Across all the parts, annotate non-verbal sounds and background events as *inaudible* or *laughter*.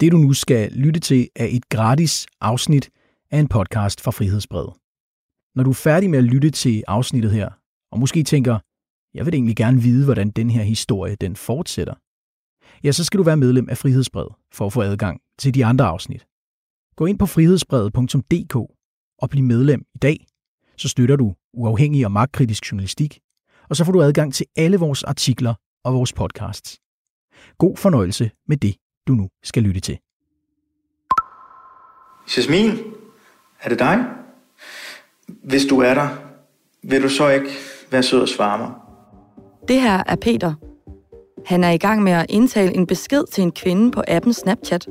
Det du nu skal lytte til er et gratis afsnit af en podcast fra Frihedsbrevet. Når du er færdig med at lytte til afsnittet her, og måske tænker, jeg vil egentlig gerne vide, hvordan den her historie den fortsætter, ja, så skal du være medlem af Frihedsbrevet for at få adgang til de andre afsnit. Gå ind på frihedsbrevet.dk og bliv medlem i dag, så støtter du uafhængig og magtkritisk journalistik, og så får du adgang til alle vores artikler og vores podcasts. God fornøjelse med det, du nu skal lytte til. Jasmin, er det dig? Hvis du er der, vil du så ikke være sød og svare mig? Det her er Peter. Han er i gang med at indtale en besked til en kvinde på appen Snapchat.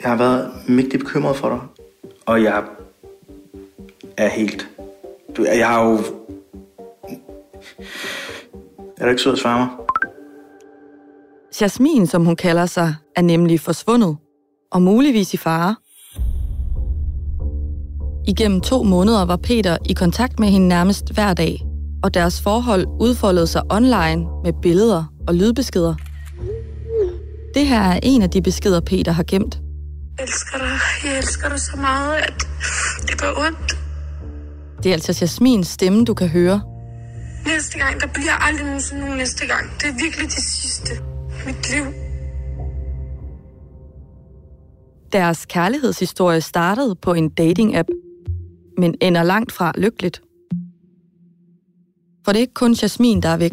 Jeg har været mægtig bekymret for dig, og jeg er helt... Du, jeg har jo... Er du ikke sød at svare mig? Jasmin, som hun kalder sig, er nemlig forsvundet, og muligvis i fare. Igennem to måneder var Peter i kontakt med hende nærmest hver dag, og deres forhold udfoldede sig online med billeder og lydbeskeder. Det her er en af de beskeder, Peter har gemt. Jeg elsker dig. Jeg elsker dig så meget, at det gør ondt. Det er altså Jasmins stemme, du kan høre. Næste gang, der bliver aldrig nogensinde nogen næste gang. Det er virkelig det sidste. Mit liv. Deres kærlighedshistorie startede på en dating-app, men ender langt fra lykkeligt. For det er ikke kun Jasmin, der er væk.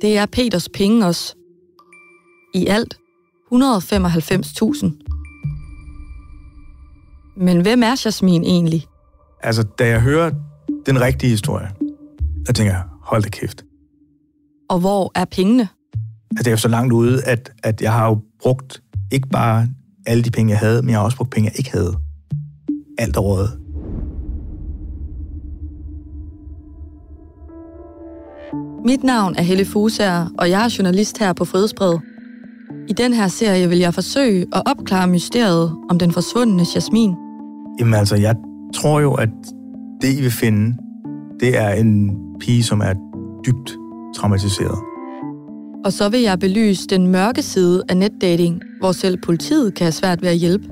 Det er Peters penge også. I alt 195.000. Men hvem er Jasmin egentlig? Altså, da jeg hører den rigtige historie, der tænker jeg, hold da kæft. Og hvor er pengene? Altså, det er jo så langt ude, at, at jeg har jo brugt ikke bare alle de penge, jeg havde, men jeg har også brugt penge, jeg ikke havde. Alt rådet. Mit navn er Helle Fusager, og jeg er journalist her på Frihedsbred. I den her serie vil jeg forsøge at opklare mysteriet om den forsvundne Jasmin. Jamen altså, jeg tror jo, at det, I vil finde, det er en pige, som er dybt traumatiseret. Og så vil jeg belyse den mørke side af netdating, hvor selv politiet kan have svært ved at hjælpe.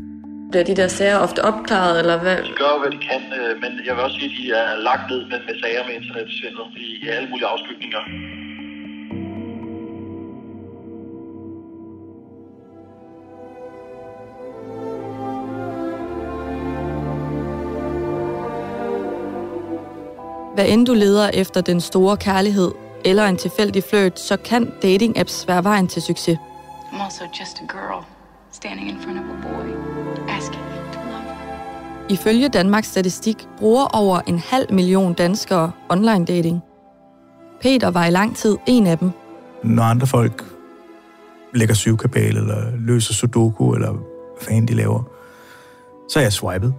Bliver de der sager ofte opklaret, eller hvad? De gør, hvad de kan, øh, men jeg vil også sige, at de er lagt ned med, med sager med internetsvindel i, i alle mulige afskygninger. Hvad end du leder efter den store kærlighed eller en tilfældig flirt, så kan dating-apps være vejen til succes. I'm also just a girl standing in front of a boy asking him to love her. Ifølge Danmarks Statistik bruger over en halv million danskere online dating. Peter var i lang tid en af dem. Når andre folk lægger syvkabal, eller løser sudoku, eller hvad fanden de laver, så er jeg swipet.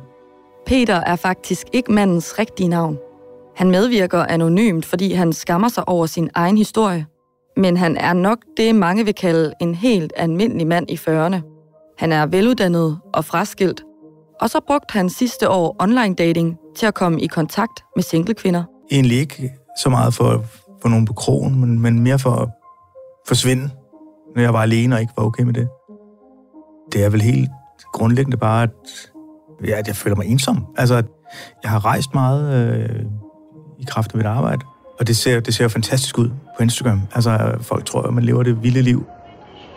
Peter er faktisk ikke mandens rigtige navn. Han medvirker anonymt, fordi han skammer sig over sin egen historie. Men han er nok det, mange vil kalde en helt almindelig mand i 40'erne. Han er veluddannet og fraskilt, og så brugte han sidste år online dating til at komme i kontakt med single kvinder. Egentlig ikke så meget for, for nogen på krogen, men, men mere for at forsvinde, når jeg var alene og ikke var okay med det. Det er vel helt grundlæggende bare, at, ja, at jeg føler mig ensom. Altså, at jeg har rejst meget øh, i kraft af mit arbejde, og det ser, det ser fantastisk ud på Instagram. Altså, folk tror, at man lever det vilde liv.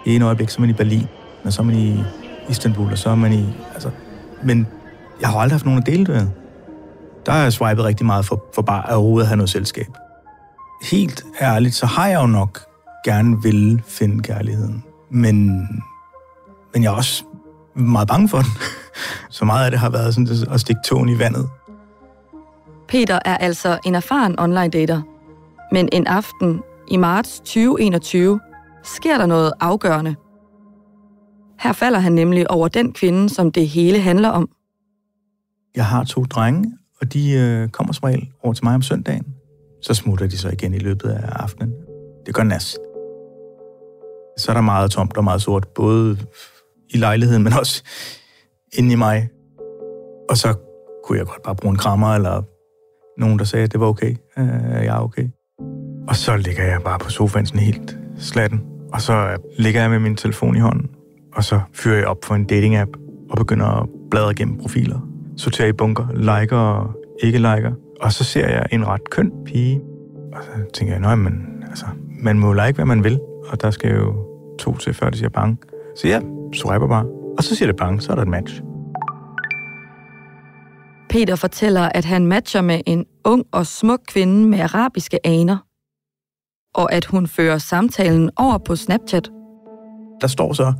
I en øjeblik, så er man i Berlin, og så er man i Istanbul, og så er man i... Altså, men jeg har aldrig haft nogen at dele det med. Der har jeg swipet rigtig meget for, for bare at overhovedet have noget selskab. Helt ærligt, så har jeg jo nok gerne vil finde kærligheden. Men, men jeg er også meget bange for den. *laughs* Så meget af det har været sådan at stikke tåen i vandet. Peter er altså en erfaren online dater. Men en aften i marts 2021 sker der noget afgørende. Her falder han nemlig over den kvinde, som det hele handler om. Jeg har to drenge, og de øh, kommer som regel over til mig om søndagen. Så smutter de så igen i løbet af aftenen. Det gør nas. Så er der meget tomt og meget sort, både i lejligheden, men også inde i mig. Og så kunne jeg godt bare bruge en krammer, eller nogen, der sagde, at det var okay. Øh, jeg er okay. Og så ligger jeg bare på sofaen sådan helt slatten, Og så øh, ligger jeg med min telefon i hånden, og så fyrer jeg op for en dating-app og begynder at bladre gennem profiler. Sorterer i bunker, liker og ikke liker. Og så ser jeg en ret køn pige. Og så tænker jeg, nej, men altså, man må like, hvad man vil. Og der skal jo to til, før det siger bang. Så jeg swiper bare. Og så siger det bang, så er der et match. Peter fortæller, at han matcher med en ung og smuk kvinde med arabiske aner, og at hun fører samtalen over på Snapchat. Der står så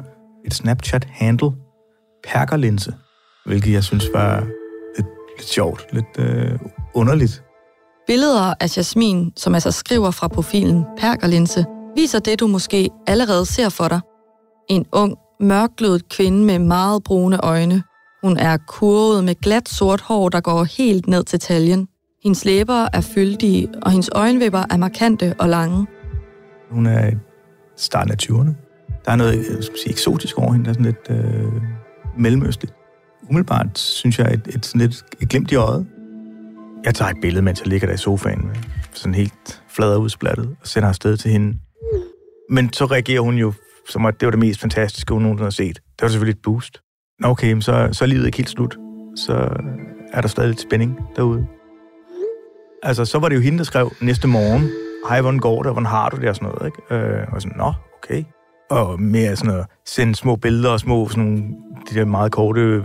et Snapchat-handle, perkerlinse, hvilket jeg synes var lidt, lidt sjovt, lidt øh, underligt. Billeder af Jasmin, som altså skriver fra profilen perkerlinse, viser det, du måske allerede ser for dig. En ung, mørklødet kvinde med meget brune øjne. Hun er kurvet med glat sort hår, der går helt ned til taljen. Hendes læber er fyldige, og hendes øjenvipper er markante og lange. Hun er i starten af 20'erne. Der er noget jeg skal sige, eksotisk over hende, der er sådan lidt øh, mellemøstligt. Umiddelbart synes jeg, et, et, sådan lidt et glimt i øjet. Jeg tager et billede, mens jeg ligger der i sofaen, sådan helt flad og udsplattet, og sender afsted til hende. Men så reagerer hun jo, som at det var det mest fantastiske, hun nogensinde har set. Det var selvfølgelig et boost. Okay, så, så er livet ikke helt slut. Så er der stadig lidt spænding derude. Altså, så var det jo hende, der skrev næste morgen, hej, hvordan går det, hvordan har du det, og sådan noget, ikke? Øh, og sådan, nå, okay. Og mere sådan noget, sende små billeder og små, sådan nogle, de der meget korte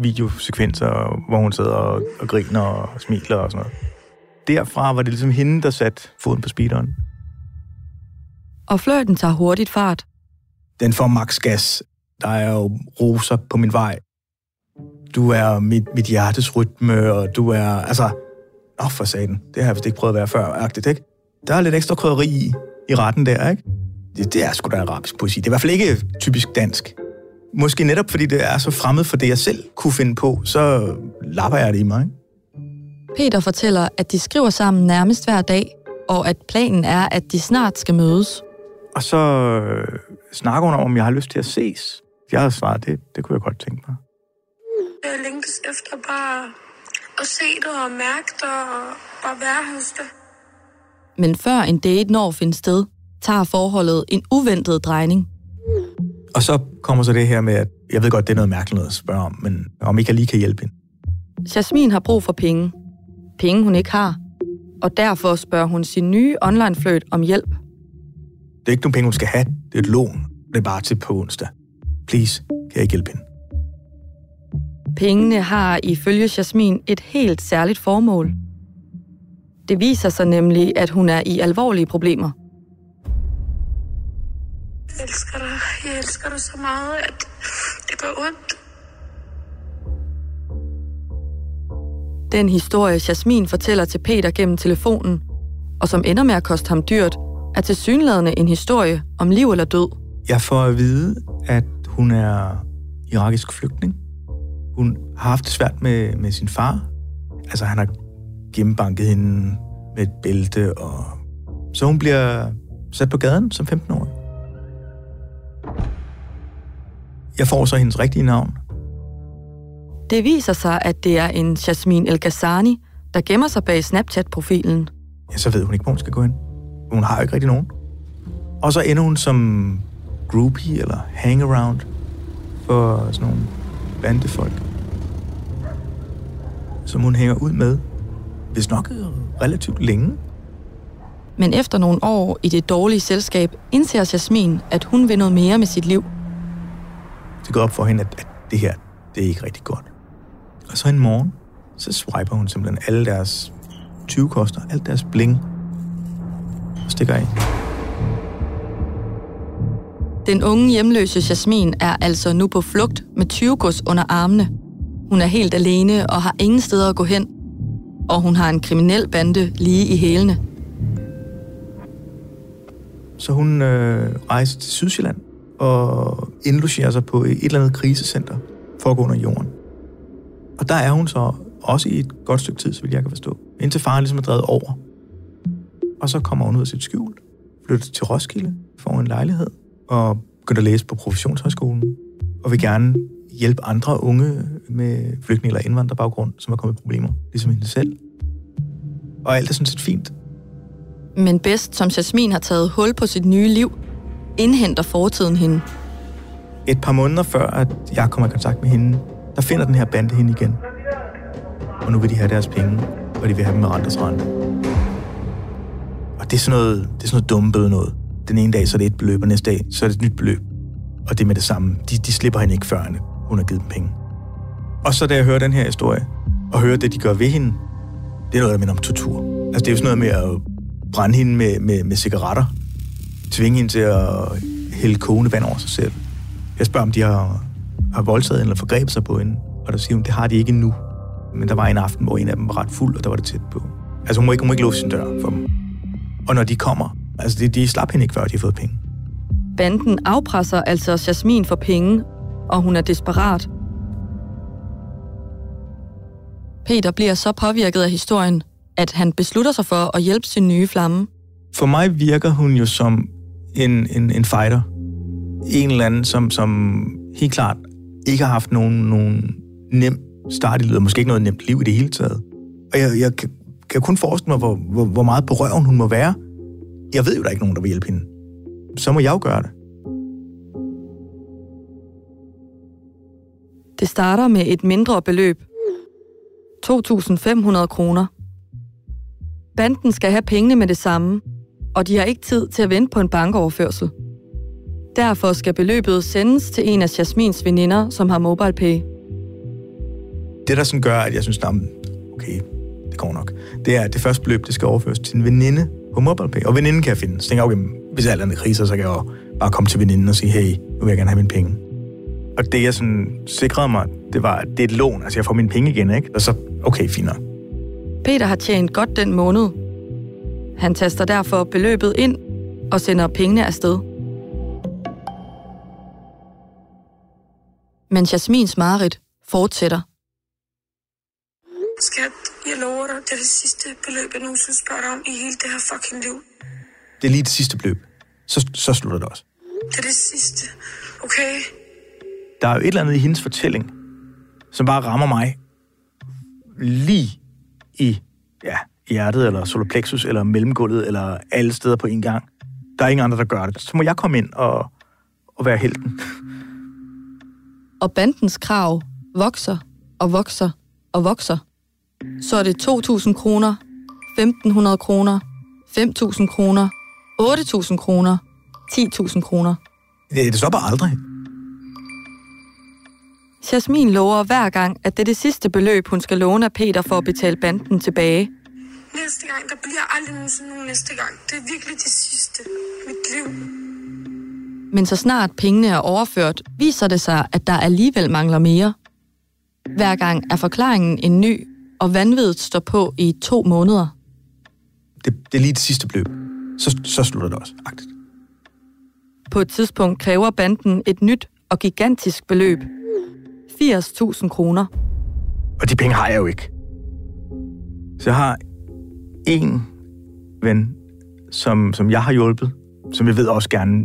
videosekvenser, hvor hun sidder og, og griner og smiler og sådan noget. Derfra var det ligesom hende, der satte foden på speederen. Og flirten tager hurtigt fart. Den får max gas. Der er jo roser på min vej. Du er mit, mit hjertes rytme, og du er, altså, åh oh, for satan, det har jeg vist ikke prøvet at være før, agtigt, ikke? Der er lidt ekstra krydderi i, i retten der, ikke? Det, det er sgu da arabisk poesi. Det er i hvert fald ikke typisk dansk. Måske netop fordi det er så fremmed for det, jeg selv kunne finde på, så lapper jeg det i mig. Ikke? Peter fortæller, at de skriver sammen nærmest hver dag, og at planen er, at de snart skal mødes. Og så øh, snakker hun om, om jeg har lyst til at ses. Jeg har svaret, det, det kunne jeg godt tænke mig. Jeg længtes efter bare at se det og mærke det og bare være hos det. Men før en date når at finde sted, tager forholdet en uventet drejning. Og så kommer så det her med, at jeg ved godt, det er noget mærkeligt noget at spørge om, men om ikke jeg lige kan hjælpe hende. Jasmin har brug for penge. Penge, hun ikke har. Og derfor spørger hun sin nye online fløjt om hjælp. Det er ikke nogen penge, hun skal have. Det er et lån. Det er bare til på onsdag. Please, kan jeg ikke hjælpe hende? Pengene har ifølge Jasmin et helt særligt formål. Det viser sig nemlig, at hun er i alvorlige problemer. Jeg elsker dig. Jeg elsker dig så meget, at det gør ondt. Den historie, Jasmin fortæller til Peter gennem telefonen, og som ender med at koste ham dyrt, er til synlædende en historie om liv eller død. Jeg får at vide, at hun er irakisk flygtning. Hun har haft det svært med, med sin far. Altså, han har gennembanket hende med et bælte, og så hun bliver sat på gaden som 15-årig. Jeg får så hendes rigtige navn. Det viser sig, at det er en Jasmin El Ghassani, der gemmer sig bag Snapchat-profilen. Ja, så ved hun ikke, hvor hun skal gå hen. Hun har jo ikke rigtig nogen. Og så ender hun som groupie eller hangaround for sådan nogle bandefolk, som hun hænger ud med, hvis nok relativt længe. Men efter nogle år i det dårlige selskab, indser Jasmin, at hun vil noget mere med sit liv. Det går op for hende, at, at det her, det er ikke rigtig godt. Og så en morgen, så swiper hun simpelthen alle deres 20 koster, alt deres bling, og stikker af. Den unge hjemløse Jasmin er altså nu på flugt med 20 gods under armene. Hun er helt alene og har ingen steder at gå hen. Og hun har en kriminel bande lige i hælene. Så hun øh, rejser til Sydsjælland og indlogerer sig på et eller andet krisecenter for at gå under jorden. Og der er hun så også i et godt stykke tid, så vil jeg kan forstå. Indtil faren ligesom er drevet over. Og så kommer hun ud af sit skjul, flytter til Roskilde, får en lejlighed og begynder at læse på professionshøjskolen. Og vil gerne hjælpe andre unge med flygtning- eller indvandrerbaggrund, som er kommet i problemer, ligesom hende selv. Og alt er sådan set fint. Men bedst som Jasmin har taget hul på sit nye liv, indhenter fortiden hende. Et par måneder før, at jeg kommer i kontakt med hende, der finder den her bande hende igen. Og nu vil de have deres penge, og de vil have dem med renters rente. Og det er sådan noget, det er sådan noget dumme noget. Den ene dag, så er det et beløb, og næste dag, så er det et nyt beløb. Og det er med det samme. De, de slipper hende ikke, før hun har givet dem penge. Og så da jeg hører den her historie, og hører det, de gør ved hende, det er noget, der minder om tortur. Altså, det er jo sådan noget med at brænde hende med, med, med cigaretter, tvinge hende til at hælde kogende vand over sig selv. Jeg spørger, om de har, har voldtaget eller forgrebet sig på hende, og der siger hun, det har de ikke endnu. Men der var en aften, hvor en af dem var ret fuld, og der var det tæt på. Altså, hun må ikke, hun må ikke låse sin dør for dem. Og når de kommer, altså, de, de slap hende ikke, før de har fået penge. Banden afpresser altså Jasmin for penge, og hun er desperat. Peter bliver så påvirket af historien, at han beslutter sig for at hjælpe sin nye flamme. For mig virker hun jo som en, en, en fighter. En eller anden, som, som helt klart ikke har haft nogen, nogen nem start i livet, måske ikke noget nemt liv i det hele taget. Og jeg, jeg kan, kan kun forestille mig, hvor, hvor, hvor meget på røven hun må være. Jeg ved jo, der er ikke nogen, der vil hjælpe hende. Så må jeg jo gøre det. Det starter med et mindre beløb. 2.500 kroner. Banden skal have pengene med det samme, og de har ikke tid til at vente på en bankoverførsel. Derfor skal beløbet sendes til en af Jasmins veninder, som har MobilePay. Det, der sådan gør, at jeg synes, at okay, det går nok, det er, at det første beløb, det skal overføres til en veninde på MobilePay. Og veninden kan jeg finde. Så tænker jeg, okay, hvis alt andet kriser, så kan jeg jo bare komme til veninden og sige, hey, nu vil jeg gerne have mine penge. Og det, jeg sådan sikrede mig, det var, at det er et lån. Altså, jeg får mine penge igen, ikke? Og så, okay, fint nok. Peter har tjent godt den måned. Han taster derfor beløbet ind og sender pengene afsted. Men Jasmins Marit fortsætter. Skat, jeg lover dig, det er det sidste beløb, jeg nogensinde spørger dig om i hele det her fucking liv. Det er lige det sidste beløb. Så, så slutter det også. Det er det sidste, okay? Der er jo et eller andet i hendes fortælling, som bare rammer mig lige i ja, hjertet, eller solarplexus, eller mellemgulvet, eller alle steder på en gang. Der er ingen andre, der gør det. Så må jeg komme ind og, og være helten. Og bandens krav vokser og vokser og vokser. Så er det 2.000 kroner, 1.500 kroner, 5.000 kroner, 8.000 kroner, 10.000 kroner. Det stopper aldrig. Jasmin lover hver gang, at det er det sidste beløb, hun skal låne af Peter for at betale banden tilbage. Næste gang, der bliver aldrig nogensinde nogen næste gang. Det er virkelig det sidste. Mit liv. Men så snart pengene er overført, viser det sig, at der alligevel mangler mere. Hver gang er forklaringen en ny, og vanvittigt står på i to måneder. Det, det er lige det sidste beløb. Så, så slutter det også, agtigt. På et tidspunkt kræver banden et nyt og gigantisk beløb. 80.000 kroner. Og de penge har jeg jo ikke. Så jeg har en ven, som, som jeg har hjulpet, som jeg ved også gerne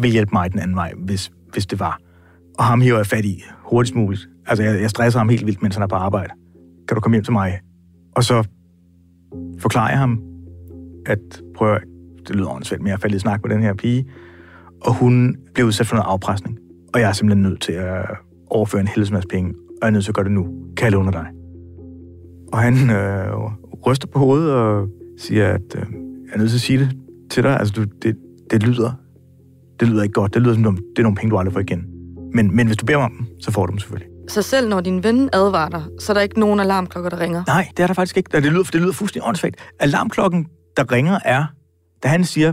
vil hjælpe mig den anden vej, hvis, hvis det var. Og ham hiver jeg fat i hurtigst muligt. Altså, jeg, jeg stresser ham helt vildt, mens han er på arbejde. Kan du komme hjem til mig? Og så forklarer jeg ham, at prøv at, det lyder åndssvagt, men jeg faldt i snak med den her pige, og hun blev udsat for noget afpresning. Og jeg er simpelthen nødt til at overføre en helvedes masse penge, og jeg er nødt til at gøre det nu. Kan jeg låne dig? Og han øh, ryster på hovedet og siger, at øh, jeg er nødt til at sige det til dig. Altså, du, det, det lyder det lyder ikke godt. Det lyder som det er nogle penge, du aldrig får igen. Men, men hvis du beder om dem, så får du dem selvfølgelig. Så selv når din ven advarer dig, så er der ikke nogen alarmklokker, der ringer? Nej, det er der faktisk ikke. Det lyder, det lyder fuldstændig åndssvagt. Alarmklokken, der ringer, er, da han siger,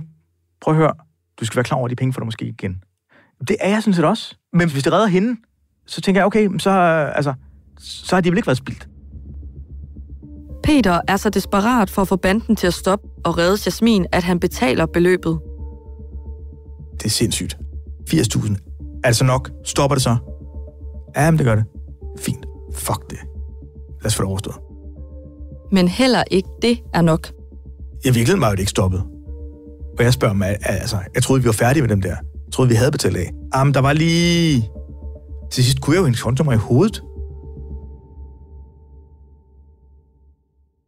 prøv at høre, du skal være klar over, de penge får du måske igen. Det er jeg sådan set også. Men hvis det redder hende, så tænker jeg, okay, så, altså, så har de vel ikke været spildt. Peter er så desperat for at få banden til at stoppe og redde Jasmin, at han betaler beløbet. Det er sindssygt. 80.000. Er det så nok? Stopper det så? Ja, men det gør det. Fint. Fuck det. Lad os få det overstået. Men heller ikke det er nok. I virkeligheden var jo det ikke stoppet. Og jeg spørger mig, altså, jeg troede, vi var færdige med dem der. Jeg troede, vi havde betalt af. Jamen, der var lige... Til sidst kunne jeg jo en konto mig i hovedet.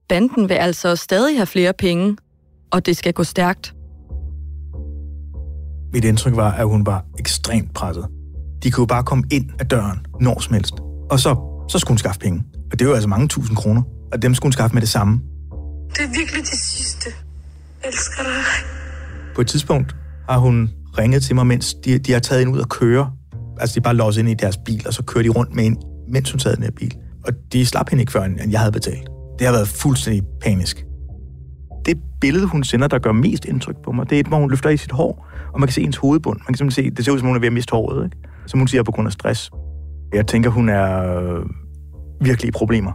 Banden vil altså stadig have flere penge, og det skal gå stærkt. Mit indtryk var, at hun var ekstremt presset. De kunne jo bare komme ind ad døren når som helst. Og så, så skulle hun skaffe penge. Og det var altså mange tusind kroner. Og dem skulle hun skaffe med det samme. Det er virkelig det sidste. Jeg elsker dig. På et tidspunkt har hun ringet til mig, mens de, de har taget hende ud og køre. Altså, de er bare låst ind i deres bil, og så kører de rundt med hende, mens hun tager den her bil. Og de slap hende ikke før, end jeg havde betalt. Det har været fuldstændig panisk. Det billede, hun sender, der gør mest indtryk på mig, det er et, hvor hun løfter i sit hår, og man kan se hendes hovedbund. Man kan simpelthen se, det ser ud som, hun er ved at miste håret, ikke? Som hun siger, på grund af stress. Jeg tænker, hun er øh, virkelig i problemer.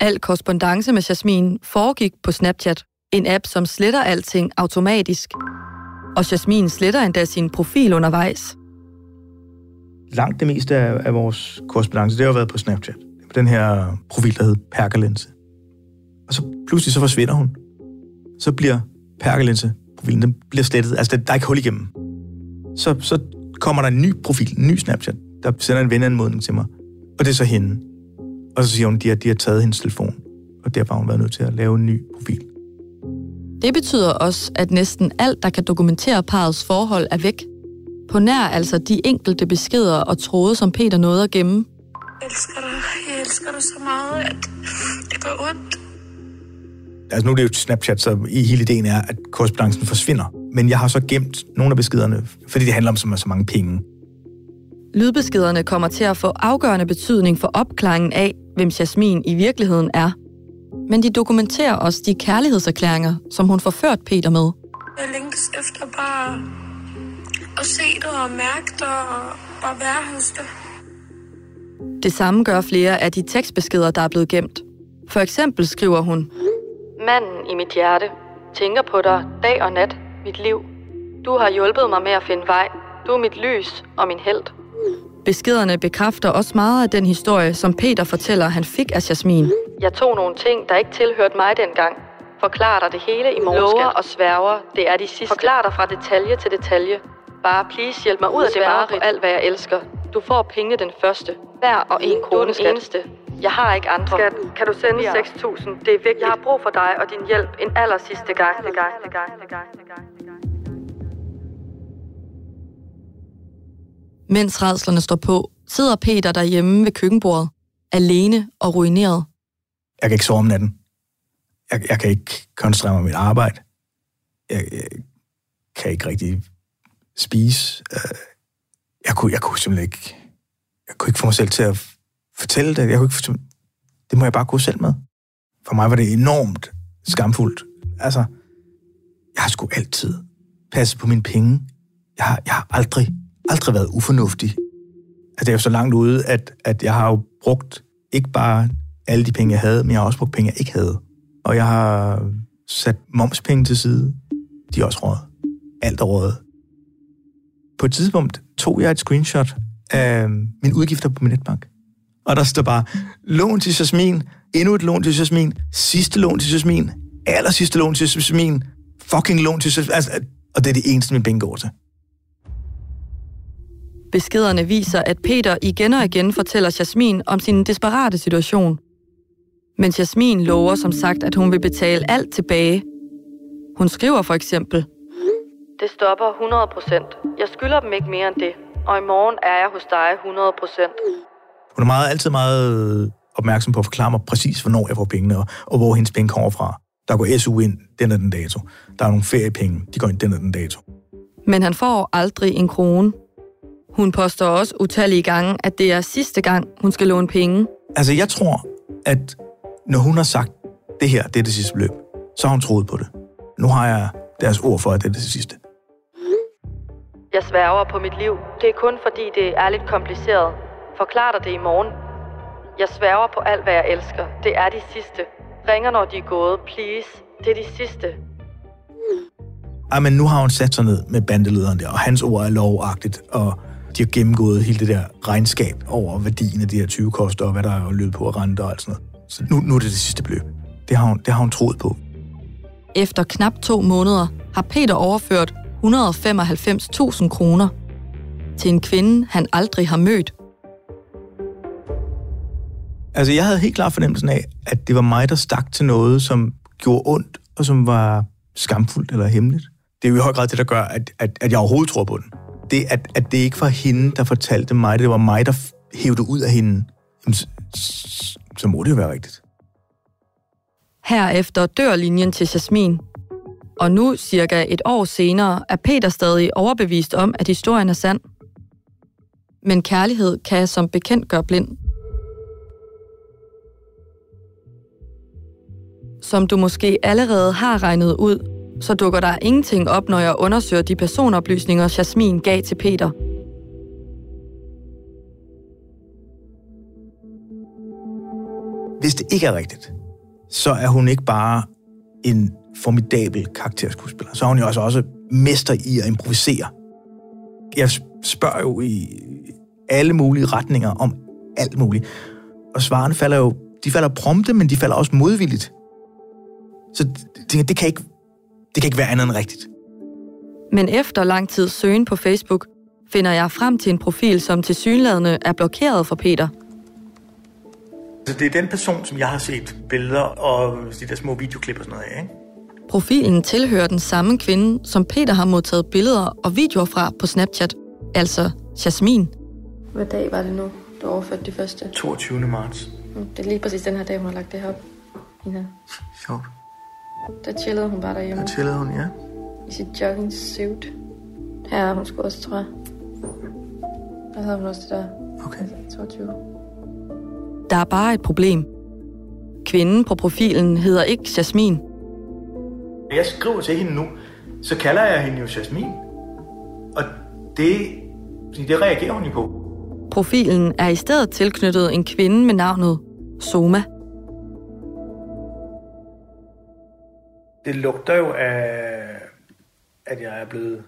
Al korrespondence med Jasmin foregik på Snapchat, en app, som sletter alting automatisk. Og Jasmin sletter endda sin profil undervejs. Langt det meste af, af vores korrespondence, det har været på Snapchat. På den her profil, der hed Perkelense. Og så pludselig så forsvinder hun. Så bliver Perkelense-profilen, den bliver slettet. Altså, der er ikke hul igennem. Så, så kommer der en ny profil, en ny Snapchat, der sender en venanmodning til mig. Og det er så hende. Og så siger hun, at de har, de har taget hendes telefon. Og derfor har hun været nødt til at lave en ny profil. Det betyder også, at næsten alt, der kan dokumentere parets forhold, er væk. På nær altså de enkelte beskeder og tråde, som Peter nåede at gemme. Jeg elsker dig. Jeg elsker dig så meget, at det gør ondt. Altså nu er det jo Snapchat, så i hele ideen er, at korrespondancen forsvinder. Men jeg har så gemt nogle af beskederne, fordi det handler om så, så mange penge. Lydbeskederne kommer til at få afgørende betydning for opklaringen af, hvem Jasmin i virkeligheden er. Men de dokumenterer også de kærlighedserklæringer, som hun forført Peter med. Jeg længes efter bare at se dig og mærke dig og bare være hos dig. Det samme gør flere af de tekstbeskeder, der er blevet gemt. For eksempel skriver hun, Manden i mit hjerte tænker på dig dag og nat, mit liv. Du har hjulpet mig med at finde vej. Du er mit lys og min held. Beskederne bekræfter også meget af den historie, som Peter fortæller, han fik af Jasmin. Jeg tog nogle ting, der ikke tilhørte mig dengang. Forklar dig det hele i morgen, Lover og sværger, det er de sidste. Forklar dig fra detalje til detalje. Bare please hjælp mig ud af det bare på alt, hvad jeg elsker. Du får pengene den første. Hver og en krone, du er den eneste. Jeg har ikke andre. Skat, kan du sende 6.000? Det er vigtigt. Jeg har brug for dig og din hjælp en aller sidste gang. gang, gang, gang, gang, gang. Mens redslerne står på, sidder Peter derhjemme ved køkkenbordet, alene og ruineret. Jeg kan ikke sove om natten. Jeg, jeg kan ikke koncentrere mig om mit arbejde. Jeg, jeg kan ikke rigtig spise. Øh, jeg kunne, jeg kunne simpelthen ikke... Jeg kunne ikke få mig selv til at fortælle det. Jeg kunne ikke fortælle, det må jeg bare gå selv med. For mig var det enormt skamfuldt. Altså, jeg har sgu altid passet på mine penge. Jeg har, jeg har aldrig, aldrig været ufornuftig. Altså, det er jo så langt ude, at, at jeg har jo brugt ikke bare alle de penge, jeg havde, men jeg har også brugt penge, jeg ikke havde. Og jeg har sat momspenge til side. De er også råd. Alt er råd. På et tidspunkt tog jeg et screenshot af mine udgifter på min netbank. Og der står bare, lån til Jasmin, endnu et lån til Jasmin, sidste lån til Jasmin, aller sidste lån til Jasmin, fucking lån til Jasmin. Altså, og det er det eneste, min penge går til. Beskederne viser, at Peter igen og igen fortæller Jasmin om sin desperate situation. Men Jasmin lover som sagt, at hun vil betale alt tilbage. Hun skriver for eksempel, Det stopper 100 procent. Jeg skylder dem ikke mere end det. Og i morgen er jeg hos dig 100 procent. Hun er meget, altid meget opmærksom på at forklare mig præcis, hvornår jeg får pengene, og, og hvor hendes penge kommer fra. Der går SU ind den og den dato. Der er nogle feriepenge, de går ind den og den dato. Men han får aldrig en krone. Hun påstår også utallige gange, at det er sidste gang, hun skal låne penge. Altså, jeg tror, at når hun har sagt, det her, det er det sidste beløb, så har hun troet på det. Nu har jeg deres ord for, at det er det sidste. Jeg sværger på mit liv. Det er kun fordi, det er lidt kompliceret. Forklar dig det i morgen. Jeg sværger på alt, hvad jeg elsker. Det er de sidste. Ringer, når de er gået. Please. Det er de sidste. Ej, men nu har hun sat sig ned med bandelederen der, og hans ord er lovagtigt, og de har gennemgået hele det der regnskab over værdien af de her 20 koster, og hvad der er løbet på rente og alt sådan noget. Så nu, nu er det det sidste beløb. Det har hun, det har hun troet på. Efter knap to måneder har Peter overført 195.000 kroner til en kvinde, han aldrig har mødt. Altså, jeg havde helt klart fornemmelsen af, at det var mig, der stak til noget, som gjorde ondt, og som var skamfuldt eller hemmeligt. det er jo i høj grad det, der gør, at, at, at jeg overhovedet tror på den. Det, at, at det ikke var hende, der fortalte mig, det var mig, der hævde ud af hende, jamen, så, så må det jo være rigtigt. Herefter dør linjen til Jasmin. Og nu, cirka et år senere, er Peter stadig overbevist om, at historien er sand. Men kærlighed kan som bekendt gøre blind. Som du måske allerede har regnet ud, så dukker der ingenting op, når jeg undersøger de personoplysninger, Jasmin gav til Peter. Hvis det ikke er rigtigt, så er hun ikke bare en formidabel karakterskuespiller. Så er hun jo også, også mester i at improvisere. Jeg spørger jo i alle mulige retninger om alt muligt. Og svarene falder jo, de falder prompte, men de falder også modvilligt. Så det, det, kan ikke, det kan ikke være andet end rigtigt. Men efter lang tid søgen på Facebook, finder jeg frem til en profil, som til synlædende er blokeret for Peter. Så det er den person, som jeg har set billeder og de der små videoklip og sådan noget af, ikke? Profilen tilhører den samme kvinde, som Peter har modtaget billeder og videoer fra på Snapchat, altså Jasmin. Hvad dag var det nu, du overførte de første? 22. marts. Det er lige præcis den her dag, hun har lagt det her op. Her. Sjovt. Der chillede hun bare derhjemme. Der chillede hun, ja. I sit jogging suit. Her er hun sgu også, tror jeg. Der havde hun også det der. Okay. 22. Der er bare et problem. Kvinden på profilen hedder ikke Jasmin. Jeg skriver til hende nu, så kalder jeg hende jo Jasmin. Og det, det reagerer hun jo på. Profilen er i stedet tilknyttet en kvinde med navnet Soma. Det lugter jo af, at jeg er blevet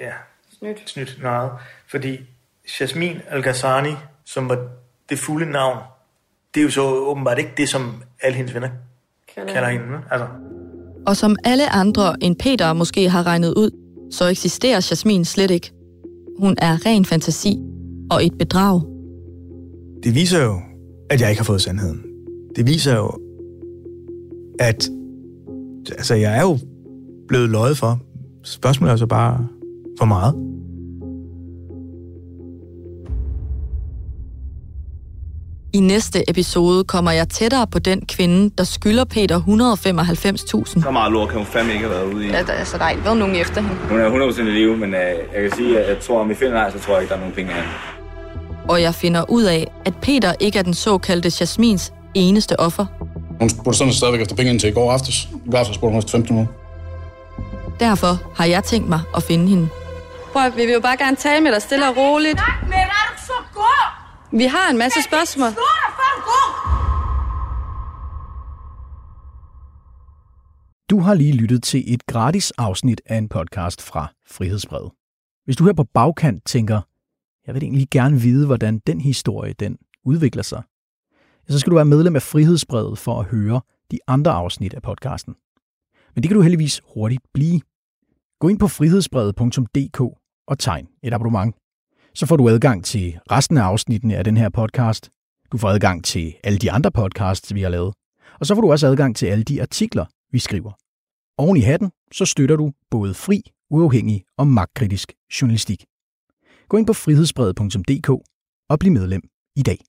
ja, Snydt. snydt meget. Fordi Jasmin Al-Ghassani, som var det fulde navn, det er jo så åbenbart ikke det, som alle hendes venner Kalder, kalder hende. Altså, Og som alle andre end Peter måske har regnet ud, så eksisterer Jasmin slet ikke. Hun er ren fantasi og et bedrag. det viser jo, at jeg ikke har fået sandheden. Det viser jo, at altså, jeg er jo blevet løjet for. Spørgsmålet er så bare, hvor meget? I næste episode kommer jeg tættere på den kvinde, der skylder Peter 195.000. Så meget lort kan hun fandme ikke have været ude i. Ja, der, altså, der er ikke været nogen efter hende. Hun er 100% i live, men øh, jeg kan sige, at jeg tror, om vi finder her, så tror jeg ikke, der er nogen penge af hende. Og jeg finder ud af, at Peter ikke er den såkaldte Jasmins eneste offer. Hun spurgte sådan stadigvæk efter penge indtil i går aftes. I går aftes spurgte hun efter 15 minutter. Derfor har jeg tænkt mig at finde hende. Prøv at, vi vil jo bare gerne tale med dig stille og roligt. Men er du så god? Vi har en masse spørgsmål. Du har lige lyttet til et gratis afsnit af en podcast fra Frihedsbrevet. Hvis du her på bagkant tænker, jeg vil egentlig gerne vide, hvordan den historie den udvikler sig, så skal du være medlem af Frihedsbrevet for at høre de andre afsnit af podcasten. Men det kan du heldigvis hurtigt blive. Gå ind på frihedsbrevet.dk og tegn et abonnement. Så får du adgang til resten af afsnittene af den her podcast. Du får adgang til alle de andre podcasts, vi har lavet. Og så får du også adgang til alle de artikler, vi skriver. Oven i hatten, så støtter du både fri, uafhængig og magtkritisk journalistik. Gå ind på frihedsbrevet.dk og bliv medlem i dag.